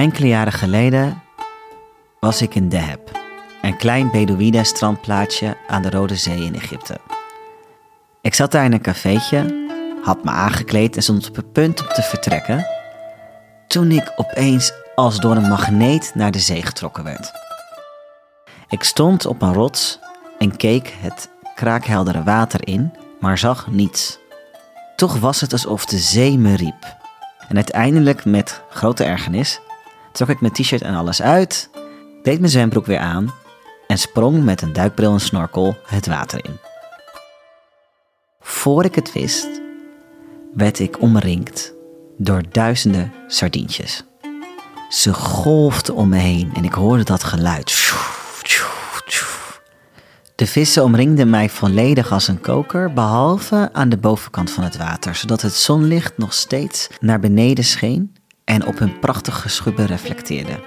Enkele jaren geleden was ik in Deheb, een klein Bedouïne-strandplaatsje aan de Rode Zee in Egypte. Ik zat daar in een cafeetje, had me aangekleed en stond op het punt om te vertrekken, toen ik opeens als door een magneet naar de zee getrokken werd. Ik stond op een rots en keek het kraakheldere water in, maar zag niets. Toch was het alsof de zee me riep. En uiteindelijk, met grote ergernis, trok ik mijn t-shirt en alles uit, deed mijn zwembroek weer aan en sprong met een duikbril en snorkel het water in. Voor ik het wist, werd ik omringd door duizenden sardientjes. Ze golfden om me heen en ik hoorde dat geluid. De vissen omringden mij volledig als een koker, behalve aan de bovenkant van het water, zodat het zonlicht nog steeds naar beneden scheen en op hun prachtige schubben reflecteerde.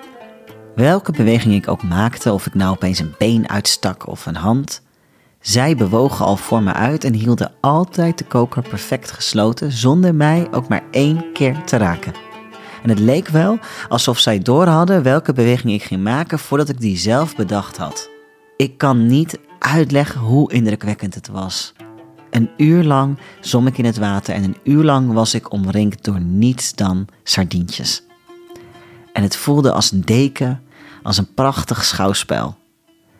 Welke beweging ik ook maakte, of ik nou opeens een been uitstak of een hand, zij bewogen al voor me uit en hielden altijd de koker perfect gesloten, zonder mij ook maar één keer te raken. En het leek wel alsof zij doorhadden welke beweging ik ging maken voordat ik die zelf bedacht had. Ik kan niet uitleggen hoe indrukwekkend het was. Een uur lang zwom ik in het water en een uur lang was ik omringd door niets dan sardientjes. En het voelde als een deken, als een prachtig schouwspel.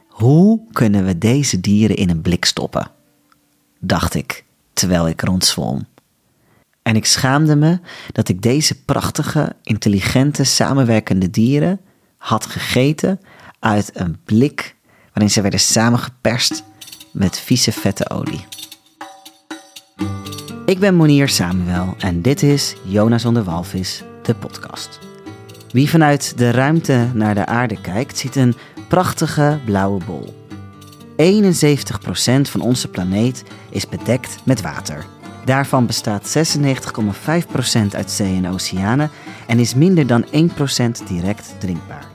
Hoe kunnen we deze dieren in een blik stoppen? dacht ik terwijl ik rondzwom. En ik schaamde me dat ik deze prachtige, intelligente, samenwerkende dieren had gegeten uit een blik waarin ze werden samengeperst met vieze vette olie. Ik ben Monier Samuel en dit is Jonas zonder walvis, de podcast. Wie vanuit de ruimte naar de aarde kijkt, ziet een prachtige blauwe bol. 71% van onze planeet is bedekt met water. Daarvan bestaat 96,5% uit zee en oceanen en is minder dan 1% direct drinkbaar.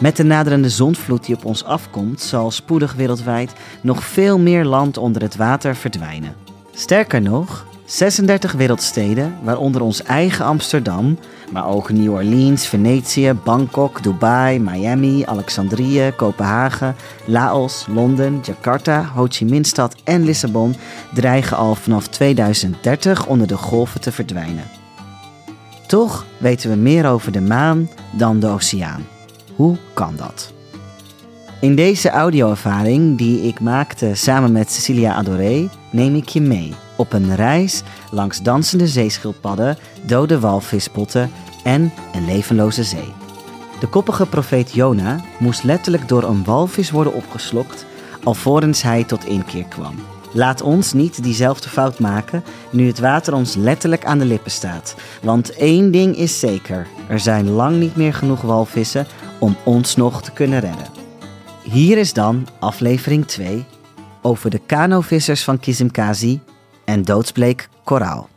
Met de naderende zondvloed die op ons afkomt, zal spoedig wereldwijd nog veel meer land onder het water verdwijnen. Sterker nog, 36 wereldsteden, waaronder ons eigen Amsterdam, maar ook New Orleans, Venetië, Bangkok, Dubai, Miami, Alexandrië, Kopenhagen, Laos, Londen, Jakarta, Ho Chi Minh-stad en Lissabon dreigen al vanaf 2030 onder de golven te verdwijnen. Toch weten we meer over de maan dan de oceaan. Hoe kan dat? In deze audioervaring die ik maakte samen met Cecilia Adoré neem ik je mee op een reis langs dansende zeeschildpadden, dode walvispotten en een levenloze zee. De koppige profeet Jona moest letterlijk door een walvis worden opgeslokt alvorens hij tot inkeer kwam. Laat ons niet diezelfde fout maken nu het water ons letterlijk aan de lippen staat. Want één ding is zeker: er zijn lang niet meer genoeg walvissen om ons nog te kunnen redden. Hier is dan aflevering 2 over de kanovissers van Kizimkazi en doodsbleek koraal.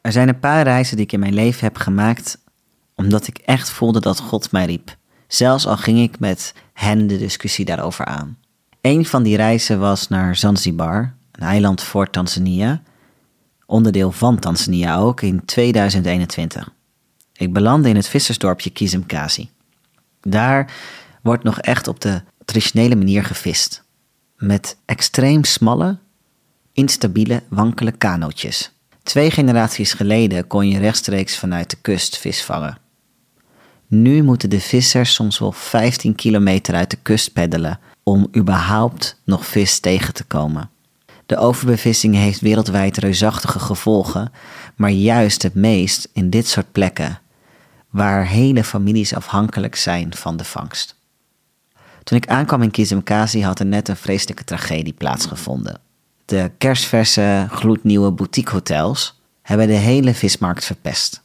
Er zijn een paar reizen die ik in mijn leven heb gemaakt omdat ik echt voelde dat God mij riep. Zelfs al ging ik met hen de discussie daarover aan. Een van die reizen was naar Zanzibar, een eiland voor Tanzania, onderdeel van Tanzania ook in 2021. Ik belandde in het vissersdorpje Kizimkazi. Daar wordt nog echt op de traditionele manier gevist. Met extreem smalle, instabiele, wankele kanootjes. Twee generaties geleden kon je rechtstreeks vanuit de kust vis vangen. Nu moeten de vissers soms wel 15 kilometer uit de kust peddelen om überhaupt nog vis tegen te komen. De overbevissing heeft wereldwijd reusachtige gevolgen, maar juist het meest in dit soort plekken, waar hele families afhankelijk zijn van de vangst. Toen ik aankwam in Kizimkazi had er net een vreselijke tragedie plaatsgevonden. De kerstverse, gloednieuwe boutiquehotels hebben de hele vismarkt verpest.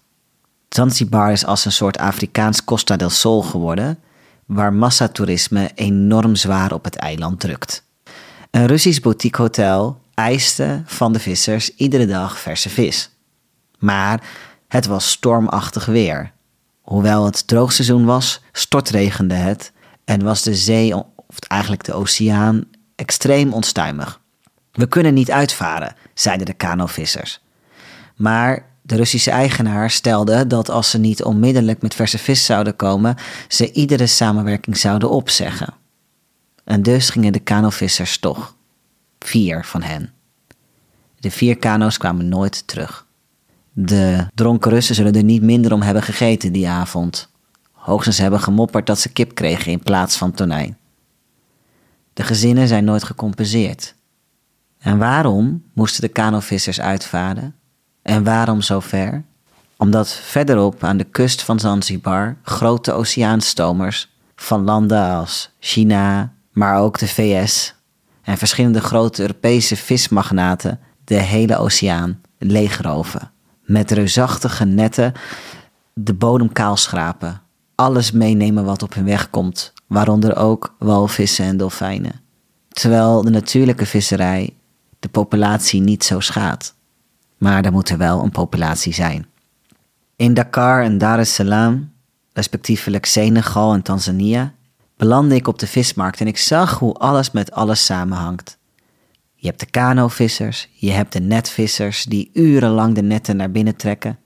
Zanzibar is als een soort Afrikaans Costa del Sol geworden, waar massatoerisme enorm zwaar op het eiland drukt. Een Russisch boutiquehotel eiste van de vissers iedere dag verse vis. Maar het was stormachtig weer. Hoewel het droogseizoen was, stortregende het en was de zee, of eigenlijk de oceaan, extreem onstuimig. We kunnen niet uitvaren, zeiden de kanovissers. Maar De Russische eigenaar stelde dat als ze niet onmiddellijk met verse vis zouden komen, ze iedere samenwerking zouden opzeggen. En dus gingen de kanovissers toch. Vier van hen. De vier kano's kwamen nooit terug. De dronken Russen zullen er niet minder om hebben gegeten die avond. Hoogstens hebben gemopperd dat ze kip kregen in plaats van tonijn. De gezinnen zijn nooit gecompenseerd. En waarom moesten de kanovissers uitvaren? En waarom zo ver? Omdat verderop aan de kust van Zanzibar grote oceaanstomers van landen als China, maar ook de VS en verschillende grote Europese vismagnaten de hele oceaan leegroven. Met reusachtige netten de bodem kaal schrapen. Alles meenemen wat op hun weg komt, waaronder ook walvissen en dolfijnen. Terwijl de natuurlijke visserij de populatie niet zo schaadt. Maar er moet er wel een populatie zijn. In Dakar en Dar es Salaam, respectievelijk Senegal en Tanzania, belandde ik op de vismarkt en ik zag hoe alles met alles samenhangt. Je hebt de kanovissers, je hebt de netvissers die urenlang de netten naar binnen trekken.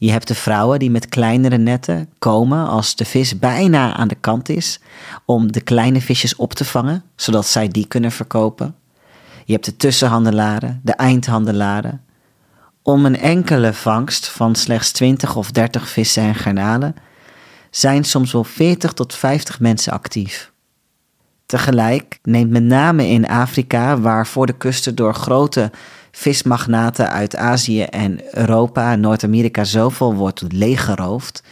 Je hebt de vrouwen die met kleinere netten komen als de vis bijna aan de kant is, om de kleine visjes op te vangen, zodat zij die kunnen verkopen. Je hebt de tussenhandelaren, de eindhandelaren. Om een enkele vangst van slechts 20 of 30 vissen en garnalen zijn soms wel 40 tot 50 mensen actief. Tegelijk neemt met name in Afrika, waar voor de kusten door grote vismagnaten uit Azië en Europa Noord-Amerika zoveel wordt leeggeroofd,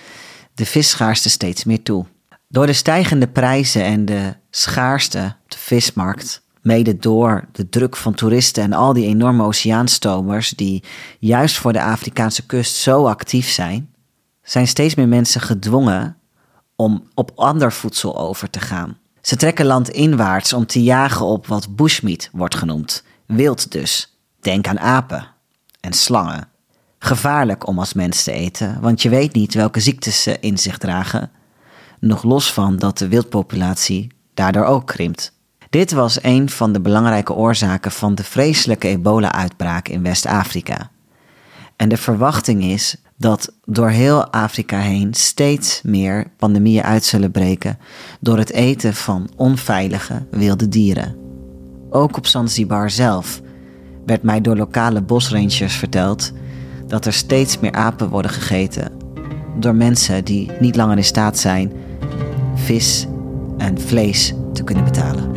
de visschaarste steeds meer toe. Door de stijgende prijzen en de schaarste op de vismarkt, mede door de druk van toeristen en al die enorme oceaanstomers die juist voor de Afrikaanse kust zo actief zijn, zijn steeds meer mensen gedwongen om op ander voedsel over te gaan. Ze trekken landinwaarts om te jagen op wat bushmeat wordt genoemd, wild dus. Denk aan apen en slangen. Gevaarlijk om als mens te eten, want je weet niet welke ziektes ze in zich dragen. Nog los van dat de wildpopulatie daardoor ook krimpt. Dit was een van de belangrijke oorzaken van de vreselijke ebola-uitbraak in West-Afrika. En de verwachting is dat door heel Afrika heen steeds meer pandemieën uit zullen breken door het eten van onveilige wilde dieren. Ook op Zanzibar zelf werd mij door lokale bosrangers verteld dat er steeds meer apen worden gegeten door mensen die niet langer in staat zijn vis en vlees te kunnen betalen.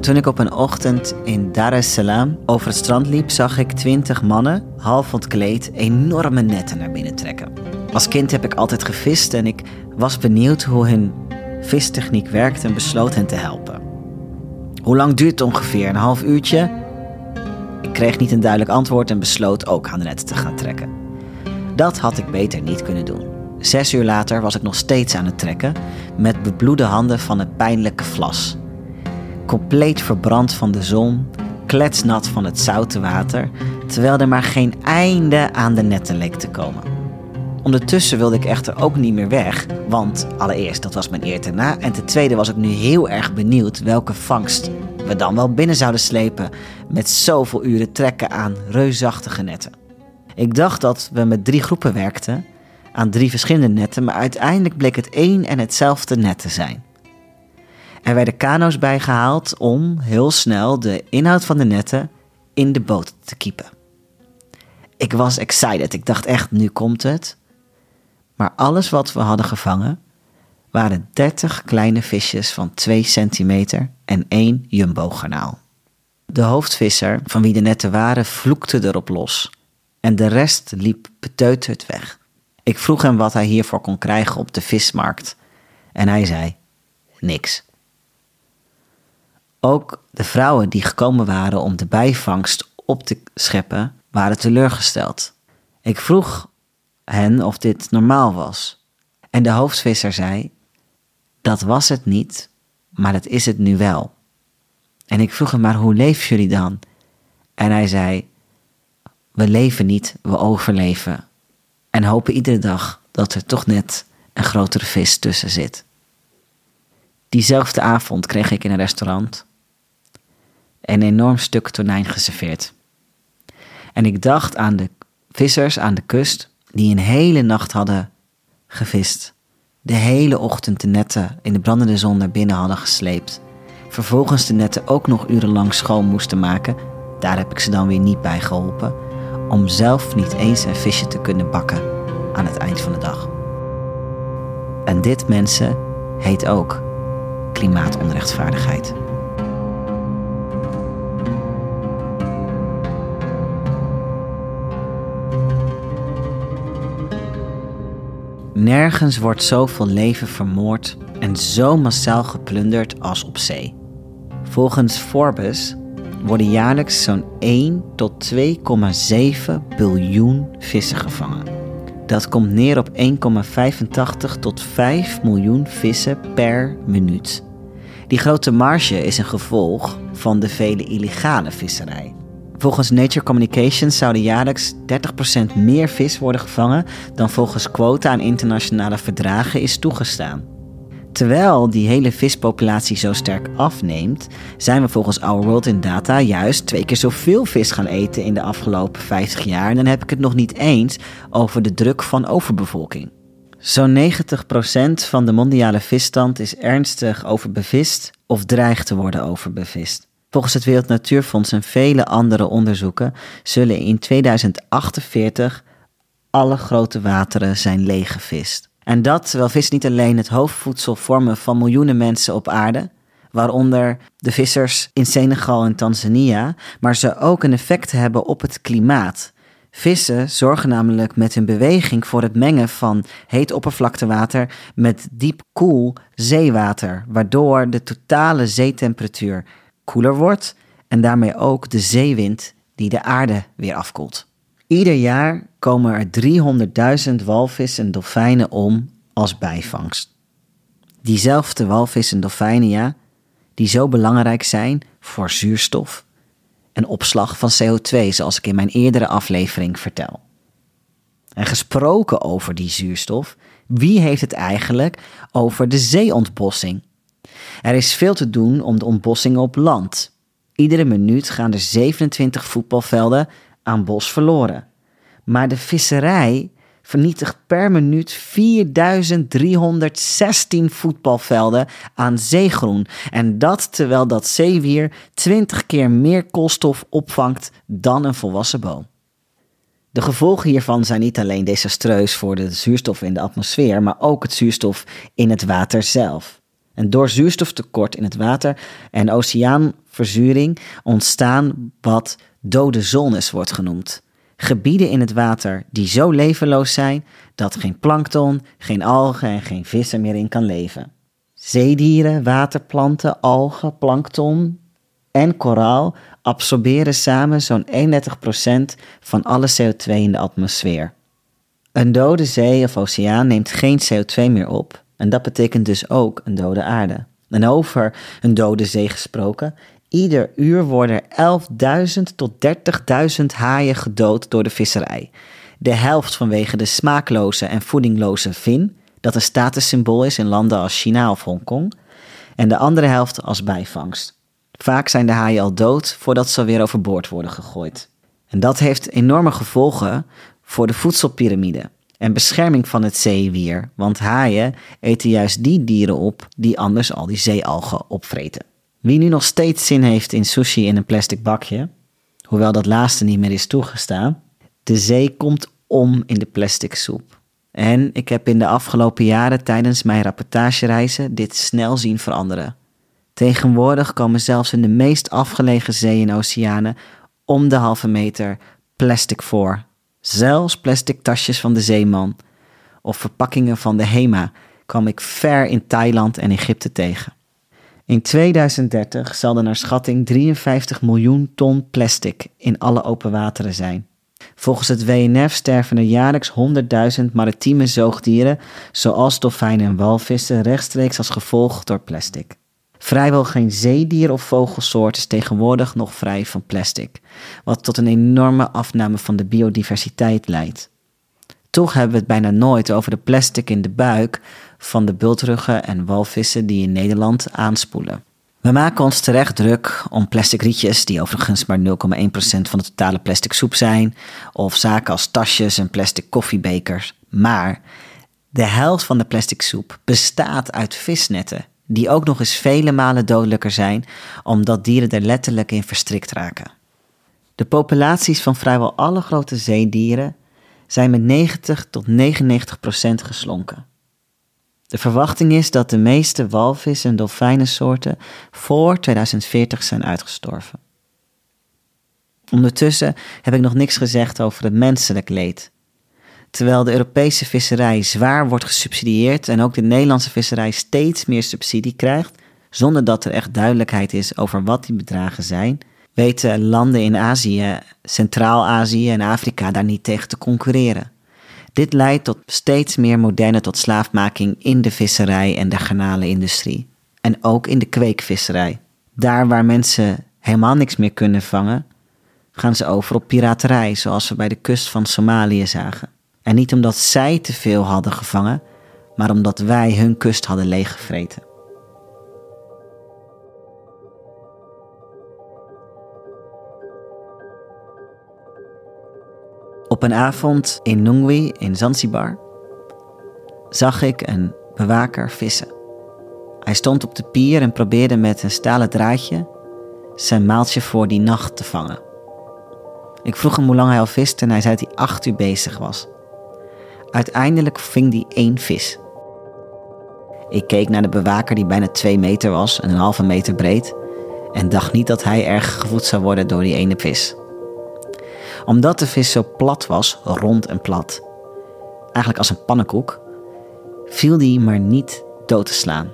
Toen ik op een ochtend in Dar es Salaam over het strand liep, zag ik twintig mannen, half ontkleed, enorme netten naar binnen trekken. Als kind heb ik altijd gevist en ik was benieuwd hoe hun vistechniek werkt en besloot hen te helpen. Hoe lang duurt het ongeveer? Een half uurtje? Ik kreeg niet een duidelijk antwoord en besloot ook aan de netten te gaan trekken. Dat had ik beter niet kunnen doen. Zes uur later was ik nog steeds aan het trekken, met bebloede handen van het pijnlijke vlas compleet verbrand van de zon, kletsnat van het zoute water, terwijl er maar geen einde aan de netten leek te komen. Ondertussen wilde ik echter ook niet meer weg, want allereerst, dat was mijn eer te na, en ten tweede was ik nu heel erg benieuwd welke vangst we dan wel binnen zouden slepen met zoveel uren trekken aan reusachtige netten. Ik dacht dat we met drie groepen werkten, aan drie verschillende netten, maar uiteindelijk bleek het één en hetzelfde net te zijn. Er werden kano's bijgehaald om heel snel de inhoud van de netten in de boot te kiepen. Ik was excited. Ik dacht echt, nu komt het. Maar alles wat we hadden gevangen waren 30 kleine visjes van 2 centimeter en één jumbo-garnaal. De hoofdvisser, van wie de netten waren, vloekte erop los. En de rest liep beteuterd weg. Ik vroeg hem wat hij hiervoor kon krijgen op de vismarkt. En hij zei: niks. Ook de vrouwen die gekomen waren om de bijvangst op te scheppen, waren teleurgesteld. Ik vroeg hen of dit normaal was. En de hoofdvisser zei: Dat was het niet, maar dat is het nu wel. En ik vroeg hem: Maar hoe leven jullie dan? En hij zei: We leven niet, we overleven. En hopen iedere dag dat er toch net een grotere vis tussen zit. Diezelfde avond kreeg ik in een restaurant een enorm stuk tonijn geserveerd. En ik dacht aan de vissers aan de kust die een hele nacht hadden gevist. De hele ochtend de netten in de brandende zon naar binnen hadden gesleept. Vervolgens de netten ook nog urenlang schoon moesten maken. Daar heb ik ze dan weer niet bij geholpen. Om zelf niet eens een visje te kunnen bakken aan het eind van de dag. En dit, mensen, heet ook klimaatonrechtvaardigheid. Nergens wordt zoveel leven vermoord en zo massaal geplunderd als op zee. Volgens Forbes worden jaarlijks zo'n 1 tot 2,7 biljoen vissen gevangen. Dat komt neer op 1,85 tot 5 miljoen vissen per minuut. Die grote marge is een gevolg van de vele illegale visserij. Volgens Nature Communications zouden jaarlijks 30% meer vis worden gevangen dan volgens quota aan internationale verdragen is toegestaan. Terwijl die hele vispopulatie zo sterk afneemt, zijn we volgens Our World in Data juist twee keer zoveel vis gaan eten in de afgelopen 50 jaar. En dan heb ik het nog niet eens over de druk van overbevolking. Zo'n 90% van de mondiale visstand is ernstig overbevist of dreigt te worden overbevist. Volgens het Wereld Natuurfonds en vele andere onderzoeken zullen in 2048 alle grote wateren zijn leeggevist. En dat terwijl vis niet alleen het hoofdvoedsel vormen van miljoenen mensen op aarde, waaronder de vissers in Senegal en Tanzania, maar ze ook een effect hebben op het klimaat. Vissen zorgen namelijk met hun beweging voor het mengen van heet oppervlaktewater met diep koel zeewater, waardoor de totale zeetemperatuur koeler wordt en daarmee ook de zeewind die de aarde weer afkoelt. Ieder jaar komen er 300.000 walvissen en dolfijnen om als bijvangst. Diezelfde walvissen en dolfijnen, ja, die zo belangrijk zijn voor zuurstof en opslag van CO2, zoals ik in mijn eerdere aflevering vertel. En gesproken over die zuurstof, wie heeft het eigenlijk over de zeeontbossing? Er is veel te doen om de ontbossing op land. Iedere minuut gaan er 27 voetbalvelden aan bos verloren. Maar de visserij vernietigt per minuut 4316 voetbalvelden aan zeegroen. En dat terwijl dat zeewier 20 keer meer koolstof opvangt dan een volwassen boom. De gevolgen hiervan zijn niet alleen desastreus voor de zuurstof in de atmosfeer, maar ook het zuurstof in het water zelf. En door zuurstoftekort in het water en oceaanverzuring ontstaan wat dode zones wordt genoemd. Gebieden in het water die zo levenloos zijn dat geen plankton, geen algen en geen vissen meer in kan leven. Zeedieren, waterplanten, algen, plankton en koraal absorberen samen zo'n 31% van alle CO2 in de atmosfeer. Een dode zee of oceaan neemt geen CO2 meer op en dat betekent dus ook een dode aarde. En over een dode zee gesproken, ieder uur worden 11.000 tot 30.000 haaien gedood door de visserij. De helft vanwege de smaakloze en voedingloze vin, dat een statussymbool is in landen als China of Hongkong, en de andere helft als bijvangst. Vaak zijn de haaien al dood voordat ze weer overboord worden gegooid. En dat heeft enorme gevolgen voor de voedselpiramide en bescherming van het zeewier, want haaien eten juist die dieren op die anders al die zeealgen opvreten. Wie nu nog steeds zin heeft in sushi in een plastic bakje, hoewel dat laatste niet meer is toegestaan, de zee komt om in de plastic soep. En ik heb in de afgelopen jaren tijdens mijn rapportagereizen dit snel zien veranderen. Tegenwoordig komen zelfs in de meest afgelegen zeeën en oceanen om de halve meter plastic voor Zelfs plastic tasjes van de zeeman of verpakkingen van de HEMA kwam ik ver in Thailand en Egypte tegen. In 2030 zal er naar schatting 53 miljoen ton plastic in alle open wateren zijn. Volgens het WNF sterven er jaarlijks 100.000 maritieme zoogdieren, zoals dolfijnen en walvissen, rechtstreeks als gevolg door plastic. Vrijwel geen zeedier of vogelsoort is tegenwoordig nog vrij van plastic, wat tot een enorme afname van de biodiversiteit leidt. Toch hebben we het bijna nooit over de plastic in de buik van de bultruggen en walvissen die in Nederland aanspoelen. We maken ons terecht druk om plastic rietjes, die overigens maar 0,1% van de totale plastic soep zijn, of zaken als tasjes en plastic koffiebekers. Maar de helft van de plastic soep bestaat uit visnetten, die ook nog eens vele malen dodelijker zijn, omdat dieren er letterlijk in verstrikt raken. De populaties van vrijwel alle grote zeedieren zijn met 90 tot 99 procent geslonken. De verwachting is dat de meeste walvis- en dolfijnensoorten voor 2040 zijn uitgestorven. Ondertussen heb ik nog niks gezegd over het menselijk leed. Terwijl de Europese visserij zwaar wordt gesubsidieerd en ook de Nederlandse visserij steeds meer subsidie krijgt, zonder dat er echt duidelijkheid is over wat die bedragen zijn, weten landen in Azië, Centraal-Azië en Afrika daar niet tegen te concurreren. Dit leidt tot steeds meer moderne tot slaafmaking in de visserij en de garnalenindustrie. En ook in de kweekvisserij. Daar waar mensen helemaal niks meer kunnen vangen, gaan ze over op piraterij, zoals we bij de kust van Somalië zagen. En niet omdat zij te veel hadden gevangen, maar omdat wij hun kust hadden leeggevreten. Op een avond in Nungwi in Zanzibar zag ik een bewaker vissen. Hij stond op de pier en probeerde met een stalen draadje zijn maaltje voor die nacht te vangen. Ik vroeg hem hoe lang hij al viste en hij zei dat hij acht uur bezig was. Uiteindelijk ving hij één vis. Ik keek naar de bewaker die bijna twee meter was en een halve meter breed en dacht niet dat hij erg gevoed zou worden door die ene vis omdat de vis zo plat was, rond en plat, eigenlijk als een pannenkoek, viel die maar niet dood te slaan.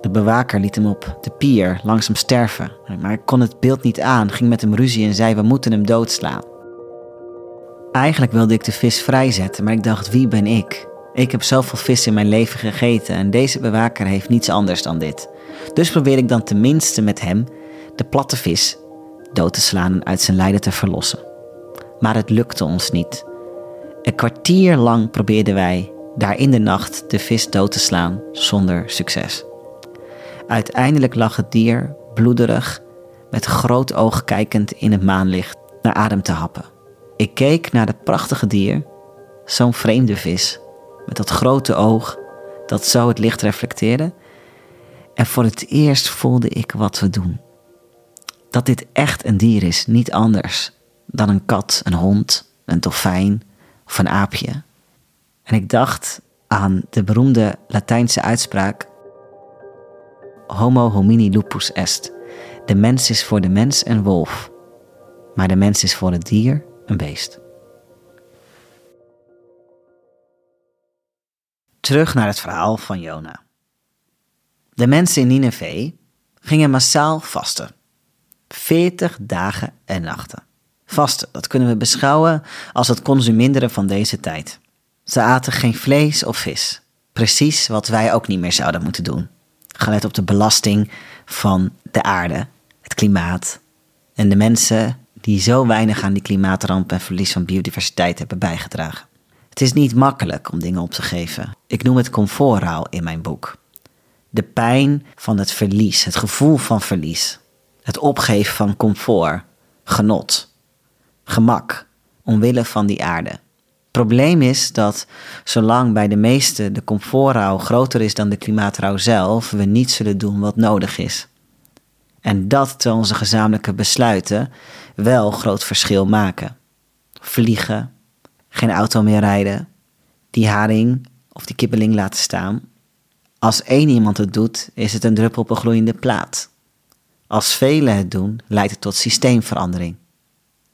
De bewaker liet hem op de pier langzaam sterven, maar ik kon het beeld niet aan, ging met hem ruzie en zei: We moeten hem doodslaan. Eigenlijk wilde ik de vis vrijzetten, maar ik dacht: Wie ben ik? Ik heb zoveel vis in mijn leven gegeten en deze bewaker heeft niets anders dan dit. Dus probeer ik dan tenminste met hem de platte vis dood te slaan en uit zijn lijden te verlossen maar het lukte ons niet. Een kwartier lang probeerden wij daar in de nacht de vis dood te slaan zonder succes. Uiteindelijk lag het dier bloederig, met groot oog kijkend in het maanlicht naar adem te happen. Ik keek naar het prachtige dier, zo'n vreemde vis, met dat grote oog dat zo het licht reflecteerde. En voor het eerst voelde ik wat we doen. Dat dit echt een dier is, niet anders dan een kat, een hond, een dolfijn of een aapje. En ik dacht aan de beroemde Latijnse uitspraak: Homo homini lupus est. De mens is voor de mens een wolf, maar de mens is voor het dier een beest. Terug naar het verhaal van Jona. De mensen in Nineveh gingen massaal vasten. 40 dagen en nachten. Vasten, dat kunnen we beschouwen als het consuminderen van deze tijd. Ze aten geen vlees of vis. Precies wat wij ook niet meer zouden moeten doen. Gelet op de belasting van de aarde, het klimaat en de mensen die zo weinig aan die klimaatramp en verlies van biodiversiteit hebben bijgedragen. Het is niet makkelijk om dingen op te geven. Ik noem het comfortrouw in mijn boek. De pijn van het verlies, het gevoel van verlies, het opgeven van comfort, genot gemak omwille van die aarde. Probleem is dat zolang bij de meesten de comfortrouw groter is dan de klimaatrouw zelf, we niet zullen doen wat nodig is. En dat terwijl onze gezamenlijke besluiten wel groot verschil maken. Vliegen, geen auto meer rijden, die haring of die kibbeling laten staan. Als één iemand het doet, is het een druppel op een gloeiende plaat. Als velen het doen, leidt het tot systeemverandering.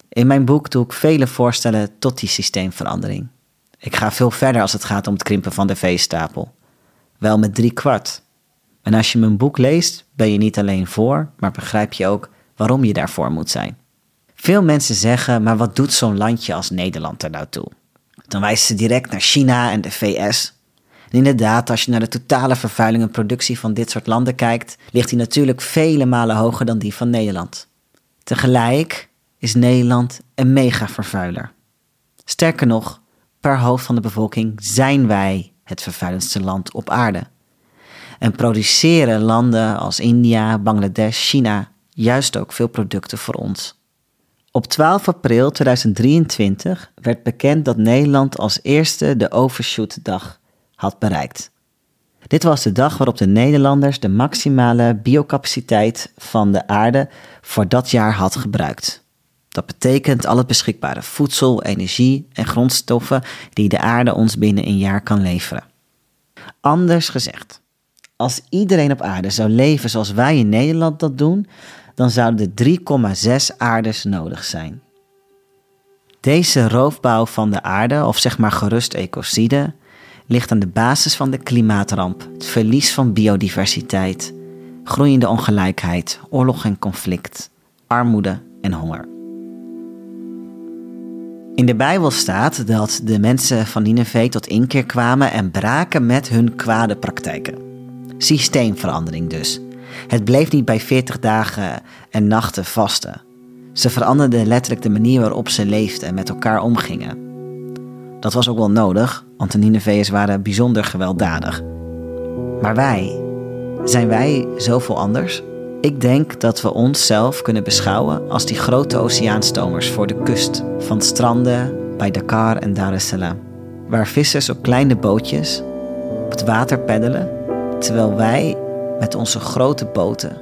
In mijn boek doe ik vele voorstellen tot die systeemverandering. Ik ga veel verder als het gaat om het krimpen van de veestapel. Wel met drie kwart. En als je mijn boek leest, ben je niet alleen voor, maar begrijp je ook waarom je daarvoor moet zijn. Veel mensen zeggen, maar wat doet zo'n landje als Nederland er nou toe? Dan wijzen ze direct naar China en de VS. Inderdaad, als je naar de totale vervuiling en productie van dit soort landen kijkt, ligt die natuurlijk vele malen hoger dan die van Nederland. Tegelijk is Nederland een megavervuiler. Sterker nog, per hoofd van de bevolking zijn wij het vervuilendste land op aarde. En produceren landen als India, Bangladesh, China juist ook veel producten voor ons. Op 12 april 2023 werd bekend dat Nederland als eerste de Overshoot-dag had bereikt. Dit was de dag waarop de Nederlanders de maximale biocapaciteit van de aarde voor dat jaar had gebruikt. Dat betekent al het beschikbare voedsel, energie en grondstoffen die de aarde ons binnen een jaar kan leveren. Anders gezegd, als iedereen op aarde zou leven zoals wij in Nederland dat doen, dan zouden er 3,6 aardes nodig zijn. Deze roofbouw van de aarde, of zeg maar gerust ecocide, ligt aan de basis van de klimaatramp, het verlies van biodiversiteit, groeiende ongelijkheid, oorlog en conflict, armoede en honger. In de Bijbel staat dat de mensen van Nineveh tot inkeer kwamen en braken met hun kwade praktijken. Systeemverandering dus. Het bleef niet bij 40 dagen en nachten vasten. Ze veranderden letterlijk de manier waarop ze leefden en met elkaar omgingen. Dat was ook wel nodig, want de Nineveërs waren bijzonder gewelddadig. Maar wij, zijn wij zoveel anders? Ik denk dat we onszelf kunnen beschouwen als die grote oceaanstomers voor de kust van stranden bij Dakar en Dar es Salaam, waar vissers op kleine bootjes op het water peddelen, terwijl wij met onze grote boten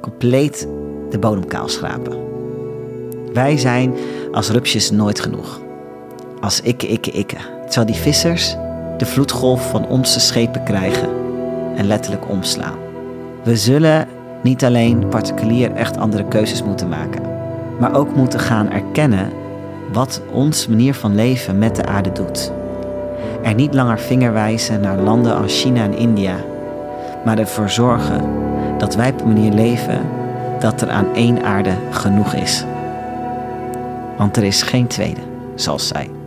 compleet de bodem kaal schrapen. Wij zijn als rupsjes nooit genoeg. Als ikke, ikke, ikke. Terwijl die vissers de vloedgolf van onze schepen krijgen en letterlijk omslaan. We zullen niet alleen particulier echt andere keuzes moeten maken, maar ook moeten gaan erkennen wat ons manier van leven met de aarde doet. Er niet langer vingerwijzen naar landen als China en India, maar ervoor zorgen dat wij op een manier leven dat er aan één aarde genoeg is. Want er is geen tweede, zoals zij.